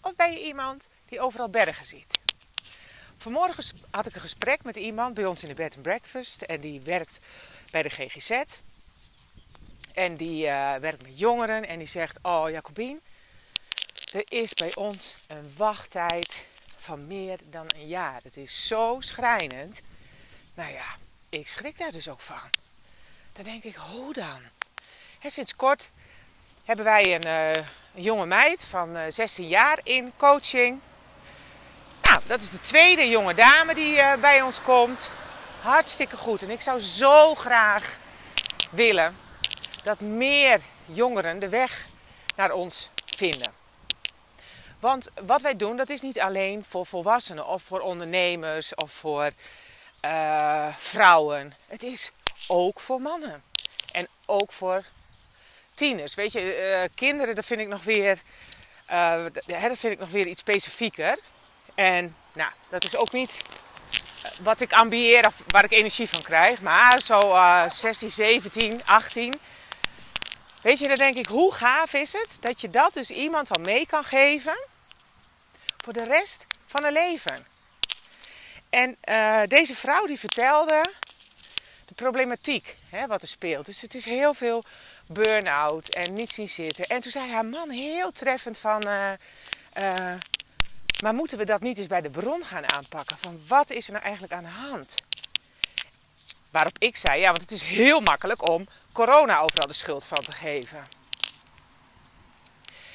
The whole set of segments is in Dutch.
Of ben je iemand die overal bergen ziet? Vanmorgen had ik een gesprek met iemand bij ons in de bed and breakfast. En die werkt bij de GGZ. En die uh, werkt met jongeren. En die zegt, oh Jacobien, er is bij ons een wachttijd van meer dan een jaar. Het is zo schrijnend. Nou ja, ik schrik daar dus ook van. Dan denk ik, hoe dan? En sinds kort hebben wij een, uh, een jonge meid van uh, 16 jaar in coaching. Nou, dat is de tweede jonge dame die uh, bij ons komt. Hartstikke goed. En ik zou zo graag willen dat meer jongeren de weg naar ons vinden. Want wat wij doen, dat is niet alleen voor volwassenen of voor ondernemers of voor uh, vrouwen. Het is ook voor mannen. En ook voor tieners. Weet je, uh, kinderen, dat vind ik nog weer, uh, dat vind ik nog weer iets specifieker. En nou, dat is ook niet wat ik ambieer of waar ik energie van krijg. Maar zo uh, 16, 17, 18. Weet je, dan denk ik, hoe gaaf is het dat je dat dus iemand al mee kan geven voor de rest van hun leven. En deze vrouw die vertelde de problematiek hè, wat er speelt. Dus het is heel veel burn-out en niet zien zitten. En toen zei haar man heel treffend van... Uh, uh, maar moeten we dat niet eens bij de bron gaan aanpakken? Van wat is er nou eigenlijk aan de hand? Waarop ik zei, ja, want het is heel makkelijk om corona overal de schuld van te geven.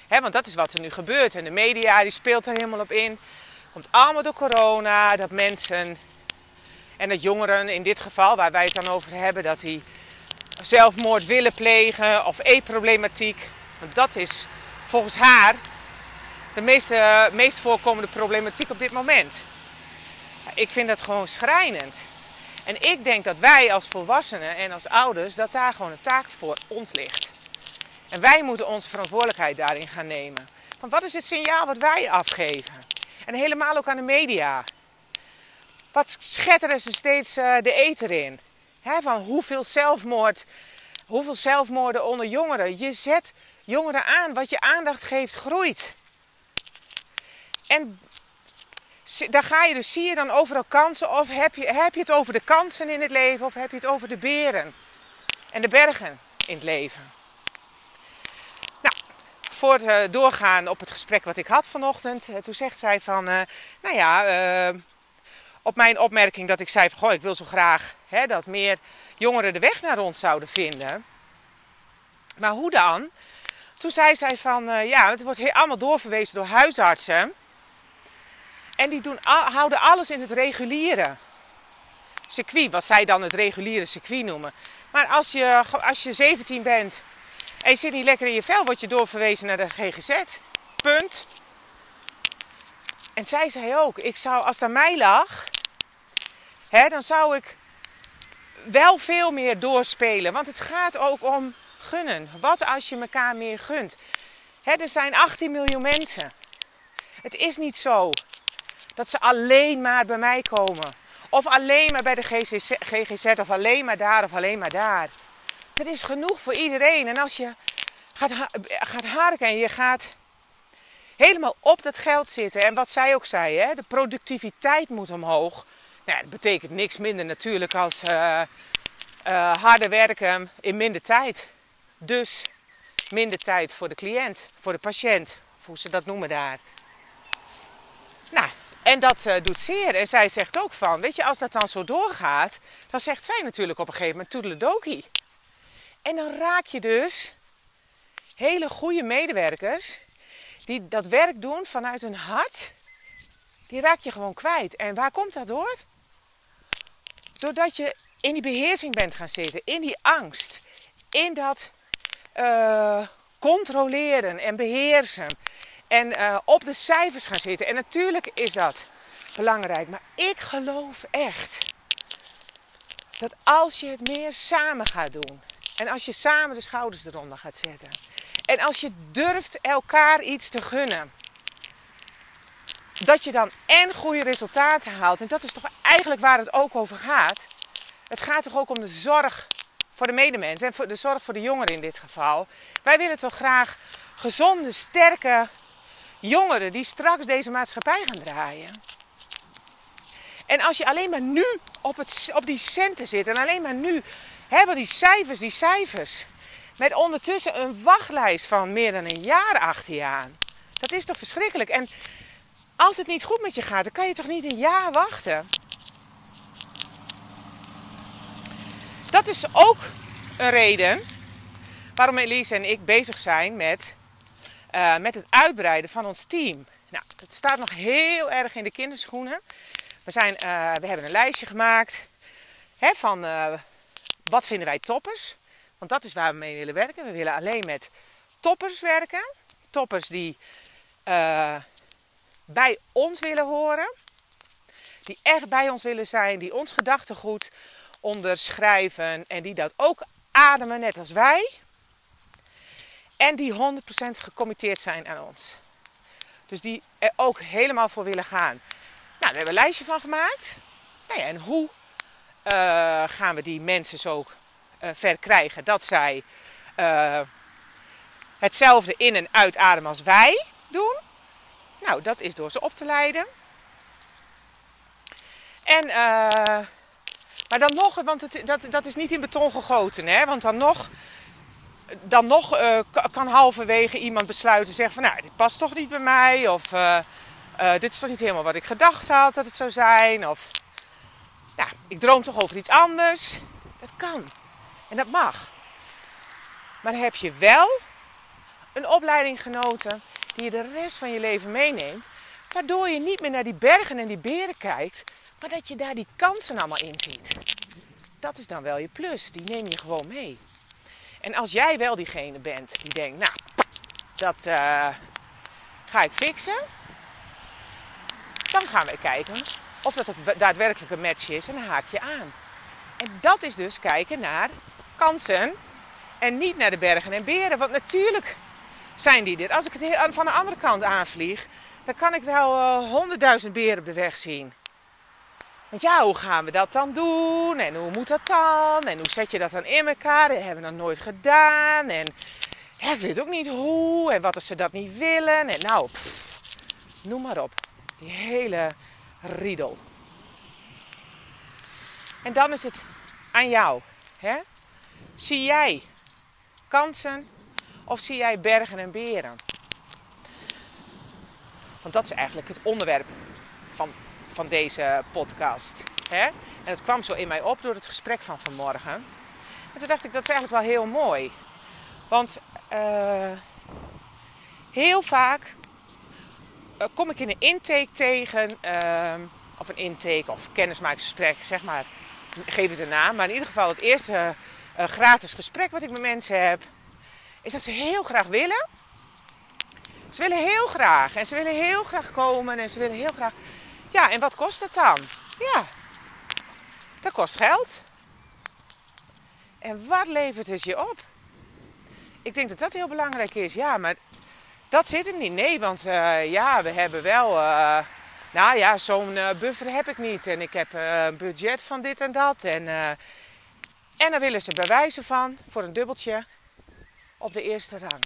He, want dat is wat er nu gebeurt. En de media die speelt er helemaal op in. Komt allemaal door corona. Dat mensen en dat jongeren in dit geval, waar wij het dan over hebben, dat die zelfmoord willen plegen of eetproblematiek. Want dat is volgens haar de meest voorkomende problematiek op dit moment. Ik vind dat gewoon schrijnend. En ik denk dat wij als volwassenen en als ouders, dat daar gewoon een taak voor ons ligt. En wij moeten onze verantwoordelijkheid daarin gaan nemen. Want wat is het signaal wat wij afgeven? En helemaal ook aan de media. Wat schetteren ze steeds uh, de eter in? Van hoeveel zelfmoord, hoeveel zelfmoorden onder jongeren. Je zet jongeren aan. Wat je aandacht geeft, groeit. En daar ga je dus, zie je dan overal kansen? Of heb je, heb je het over de kansen in het leven? Of heb je het over de beren en de bergen in het leven? Nou, voor het doorgaan op het gesprek wat ik had vanochtend. Toen zegt zij van, nou ja, op mijn opmerking dat ik zei van, goh, ik wil zo graag hè, dat meer jongeren de weg naar ons zouden vinden. Maar hoe dan? Toen zei zij van, uh, ja, het wordt allemaal doorverwezen door huisartsen. En die doen, houden alles in het reguliere circuit, wat zij dan het reguliere circuit noemen. Maar als je, als je 17 bent en je zit niet lekker in je vel, word je doorverwezen naar de GGZ. Punt. En zij zei ook, ik zou, als het aan mij lag, hè, dan zou ik wel veel meer doorspelen. Want het gaat ook om gunnen. Wat als je elkaar meer gunt? Hè, er zijn 18 miljoen mensen. Het is niet zo dat ze alleen maar bij mij komen. Of alleen maar bij de GGZ, of alleen maar daar of alleen maar daar. Er is genoeg voor iedereen. En als je gaat, gaat harken en je gaat helemaal op dat geld zitten. En wat zij ook zei, hè, de productiviteit moet omhoog. Nou, dat betekent niks minder natuurlijk als uh, harder werken in minder tijd. Dus minder tijd voor de cliënt, voor de patiënt, of hoe ze dat noemen daar. Nou, en dat uh, doet zeer. En zij zegt ook van, weet je, als dat dan zo doorgaat, dan zegt zij natuurlijk op een gegeven moment toedeledokie. En dan raak je dus hele goede medewerkers die dat werk doen vanuit hun hart, die raak je gewoon kwijt. En waar komt dat door? Doordat je in die beheersing bent gaan zitten, in die angst, in dat uh, controleren en beheersen. En uh, op de cijfers gaan zitten. En natuurlijk is dat belangrijk. Maar ik geloof echt dat als je het meer samen gaat doen. En als je samen de schouders eronder gaat zetten. En als je durft elkaar iets te gunnen. Dat je dan en goede resultaten haalt. En dat is toch eigenlijk waar het ook over gaat. Het gaat toch ook om de zorg voor de medemens. En voor de zorg voor de jongeren in dit geval. Wij willen toch graag gezonde, sterke jongeren die straks deze maatschappij gaan draaien. En als je alleen maar nu op, het, op die centen zit en alleen maar nu hebben die cijfers, die cijfers. Met ondertussen een wachtlijst van meer dan een jaar achter je aan. Dat is toch verschrikkelijk? En als het niet goed met je gaat, dan kan je toch niet een jaar wachten? Dat is ook een reden waarom Elise en ik bezig zijn met, uh, met het uitbreiden van ons team. Nou, het staat nog heel erg in de kinderschoenen. We, zijn, uh, we hebben een lijstje gemaakt hè, van uh, wat vinden wij toppers. Want dat is waar we mee willen werken. We willen alleen met toppers werken. Toppers die bij ons willen horen. Die echt bij ons willen zijn. Die ons gedachtegoed onderschrijven. En die dat ook ademen, net als wij. En die 100% gecommitteerd zijn aan ons. Dus die er ook helemaal voor willen gaan. Nou, daar hebben we een lijstje van gemaakt. Nou ja, en hoe uh, gaan we die mensen zo uh, ver krijgen dat zij uh, hetzelfde in- en uitademen als wij? Nou, dat is door ze op te leiden. En, maar dan nog, want het, dat, dat is niet in beton gegoten, hè? Want dan nog dan nog uh, kan halverwege iemand besluiten zeggen van nou, dit past toch niet bij mij. Of uh, dit is toch niet helemaal wat ik gedacht had dat het zou zijn. Of ja, ik droom toch over iets anders. Dat kan. En dat mag. Maar heb je wel een opleiding genoten die je de rest van je leven meeneemt. Waardoor je niet meer naar die bergen en die beren kijkt, maar dat je daar die kansen allemaal in ziet. Dat is dan wel je plus. Die neem je gewoon mee. En als jij wel diegene bent die denkt, nou, dat uh, ga ik fixen. Dan gaan we kijken of dat ook daadwerkelijk een match is en dan haak je aan. En dat is dus kijken naar kansen en niet naar de bergen en beren. Want natuurlijk zijn die er. Als ik het van de andere kant aanvlieg, dan kan ik wel honderdduizend uh, beren op de weg zien. Want ja, hoe gaan we dat dan doen? En hoe moet dat dan? En hoe zet je dat dan in elkaar? Dat hebben we nog nooit gedaan. En ja, ik weet ook niet hoe. En wat als ze dat niet willen. En nou, noem maar op. Die hele riedel. En dan is het aan jou. Hè? Zie jij kansen of zie jij bergen en beren? Want dat is eigenlijk het onderwerp van, van deze podcast. Hè? En het kwam zo in mij op door het gesprek van vanmorgen. En toen dacht ik, dat is eigenlijk wel heel mooi. Want uh, heel vaak uh, kom ik in een intake tegen, uh, of een intake of kennismakingsgesprek, zeg maar. Geef het een naam. Maar in ieder geval het eerste gratis gesprek wat ik met mensen heb, is dat ze heel graag willen. Ze willen heel graag en ze willen heel graag komen en ze willen heel graag. Ja, en wat kost dat dan? Ja, dat kost geld. En wat levert het je op? Ik denk dat dat heel belangrijk is. Ja, maar dat zit er niet. Nee, want uh, ja, we hebben wel. Uh, nou ja, zo'n uh, buffer heb ik niet. En ik heb een budget van dit en dat. En, en dan willen ze bewijzen van voor een dubbeltje op de eerste rang.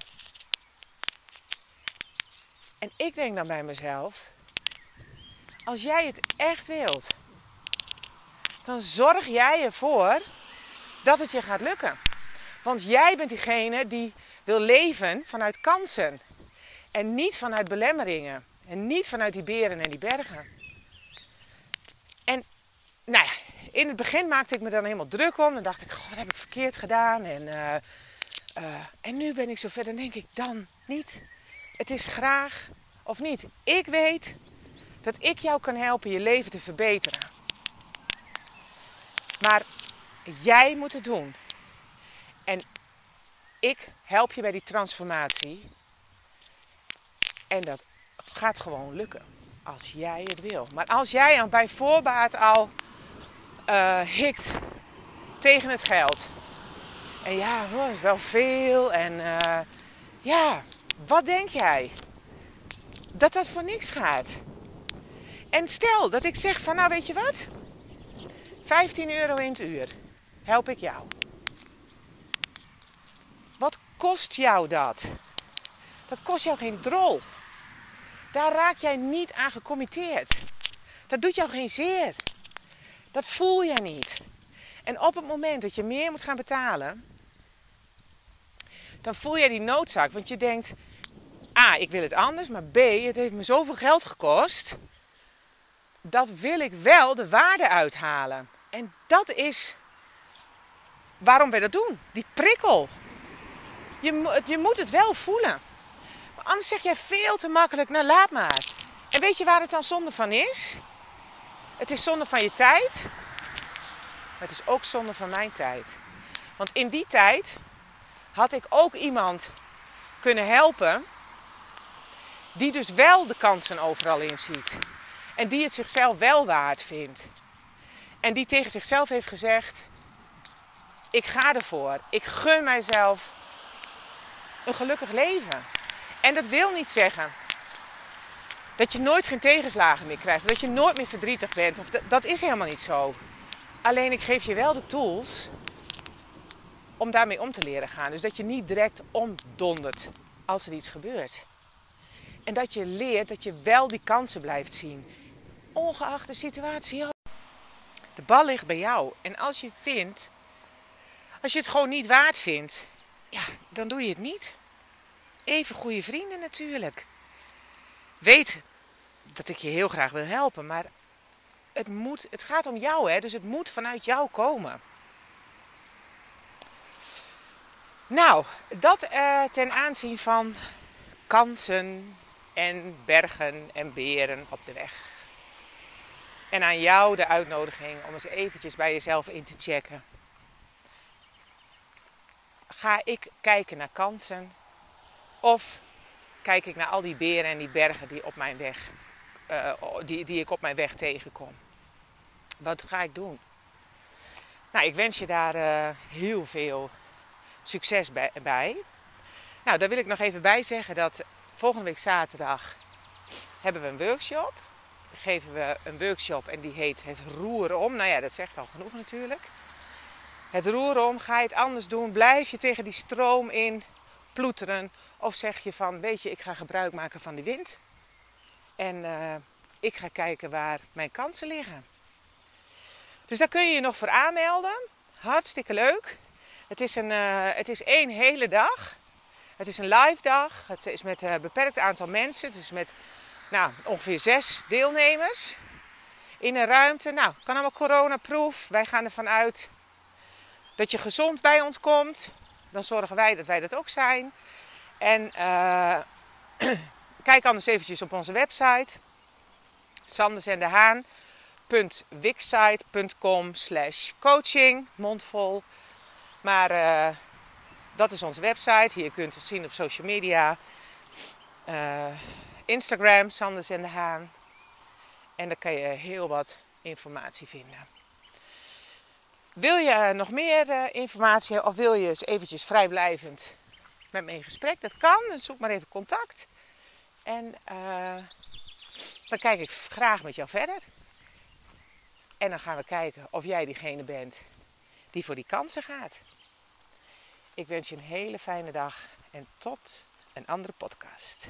En ik denk dan bij mezelf: als jij het echt wilt, dan zorg jij ervoor dat het je gaat lukken. Want jij bent diegene die wil leven vanuit kansen. En niet vanuit belemmeringen. En niet vanuit die beren en die bergen. En nou ja, in het begin maakte ik me dan helemaal druk om. Dan dacht ik, wat heb ik verkeerd gedaan? En, uh, uh, en nu ben ik zo ver, dan denk ik, dan niet. Het is graag of niet. Ik weet dat ik jou kan helpen je leven te verbeteren. Maar jij moet het doen. En ik help je bij die transformatie. En dat gaat gewoon lukken. Als jij het wil. Maar als jij bij voorbaat al uh, hikt tegen het geld. En ja, is wel veel. En uh, ja, wat denk jij? Dat dat voor niks gaat. En stel dat ik zeg van nou weet je wat? 15 euro in het uur. Help ik jou. Wat kost jou dat? Dat kost jou geen drol. Daar raak jij niet aan gecommitteerd. Dat doet jou geen zeer. Dat voel jij niet. En op het moment dat je meer moet gaan betalen, dan voel jij die noodzaak. Want je denkt, A, ik wil het anders, maar B, het heeft me zoveel geld gekost. Dat wil ik wel de waarde uithalen. En dat is waarom wij dat doen. Die prikkel. Je, je moet het wel voelen. Anders zeg jij veel te makkelijk, nou laat maar. En weet je waar het dan zonde van is? Het is zonde van je tijd. Maar het is ook zonde van mijn tijd. Want in die tijd had ik ook iemand kunnen helpen. Die dus wel de kansen overal in ziet. En die het zichzelf wel waard vindt. En die tegen zichzelf heeft gezegd: Ik ga ervoor. Ik gun mijzelf een gelukkig leven. En dat wil niet zeggen dat je nooit geen tegenslagen meer krijgt. Dat je nooit meer verdrietig bent. Of dat, dat is helemaal niet zo. Alleen ik geef je wel de tools om daarmee om te leren gaan. Dus dat je niet direct omdondert als er iets gebeurt. En dat je leert dat je wel die kansen blijft zien. Ongeacht de situatie. De bal ligt bij jou. En als je vindt, als je het gewoon niet waard vindt, ja, dan doe je het niet. Even goede vrienden natuurlijk. Weet dat ik je heel graag wil helpen, maar het, moet, het gaat om jou, hè? dus het moet vanuit jou komen. Nou, dat uh, ten aanzien van kansen en bergen en beren op de weg. En aan jou de uitnodiging om eens eventjes bij jezelf in te checken. Ga ik kijken naar kansen of kijk ik naar al die beren en die bergen die, op mijn weg, uh, die, die ik op mijn weg tegenkom? Wat ga ik doen? Nou, ik wens je daar uh, heel veel succes bij. Nou, daar wil ik nog even bij zeggen dat volgende week zaterdag hebben we een workshop. Geven we een workshop en die heet Het Roeren Om. Nou ja, dat zegt al genoeg natuurlijk. Het roeren om, ga je het anders doen? Blijf je tegen die stroom in ploeteren? Of zeg je van, weet je, ik ga gebruik maken van die wind. En uh, ik ga kijken waar mijn kansen liggen. Dus daar kun je je nog voor aanmelden. Hartstikke leuk. Het is, een, uh, het is één hele dag. Het is een live dag. Het is met een beperkt aantal mensen. Het is met nou, ongeveer zes deelnemers. In een ruimte. Nou, kan allemaal coronaproof. Wij gaan ervan uit dat je gezond bij ons komt. Dan zorgen wij dat wij dat ook zijn. En uh, kijk anders eventjes op onze website. Sanders en de Haan www.wixsite.com slash coaching, mondvol. Maar uh, dat is onze website. Hier kunt u het zien op social media. Uh, Instagram, Sanders en de Haan. En daar kan je heel wat informatie vinden. Wil je nog meer uh, informatie of wil je eens eventjes vrijblijvend met me in gesprek? Dat kan, dus zoek maar even contact. En dan kijk ik graag met jou verder. En dan gaan we kijken of jij diegene bent die voor die kansen gaat. Ik wens je een hele fijne dag en tot een andere podcast.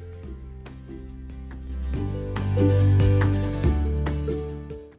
Thank you.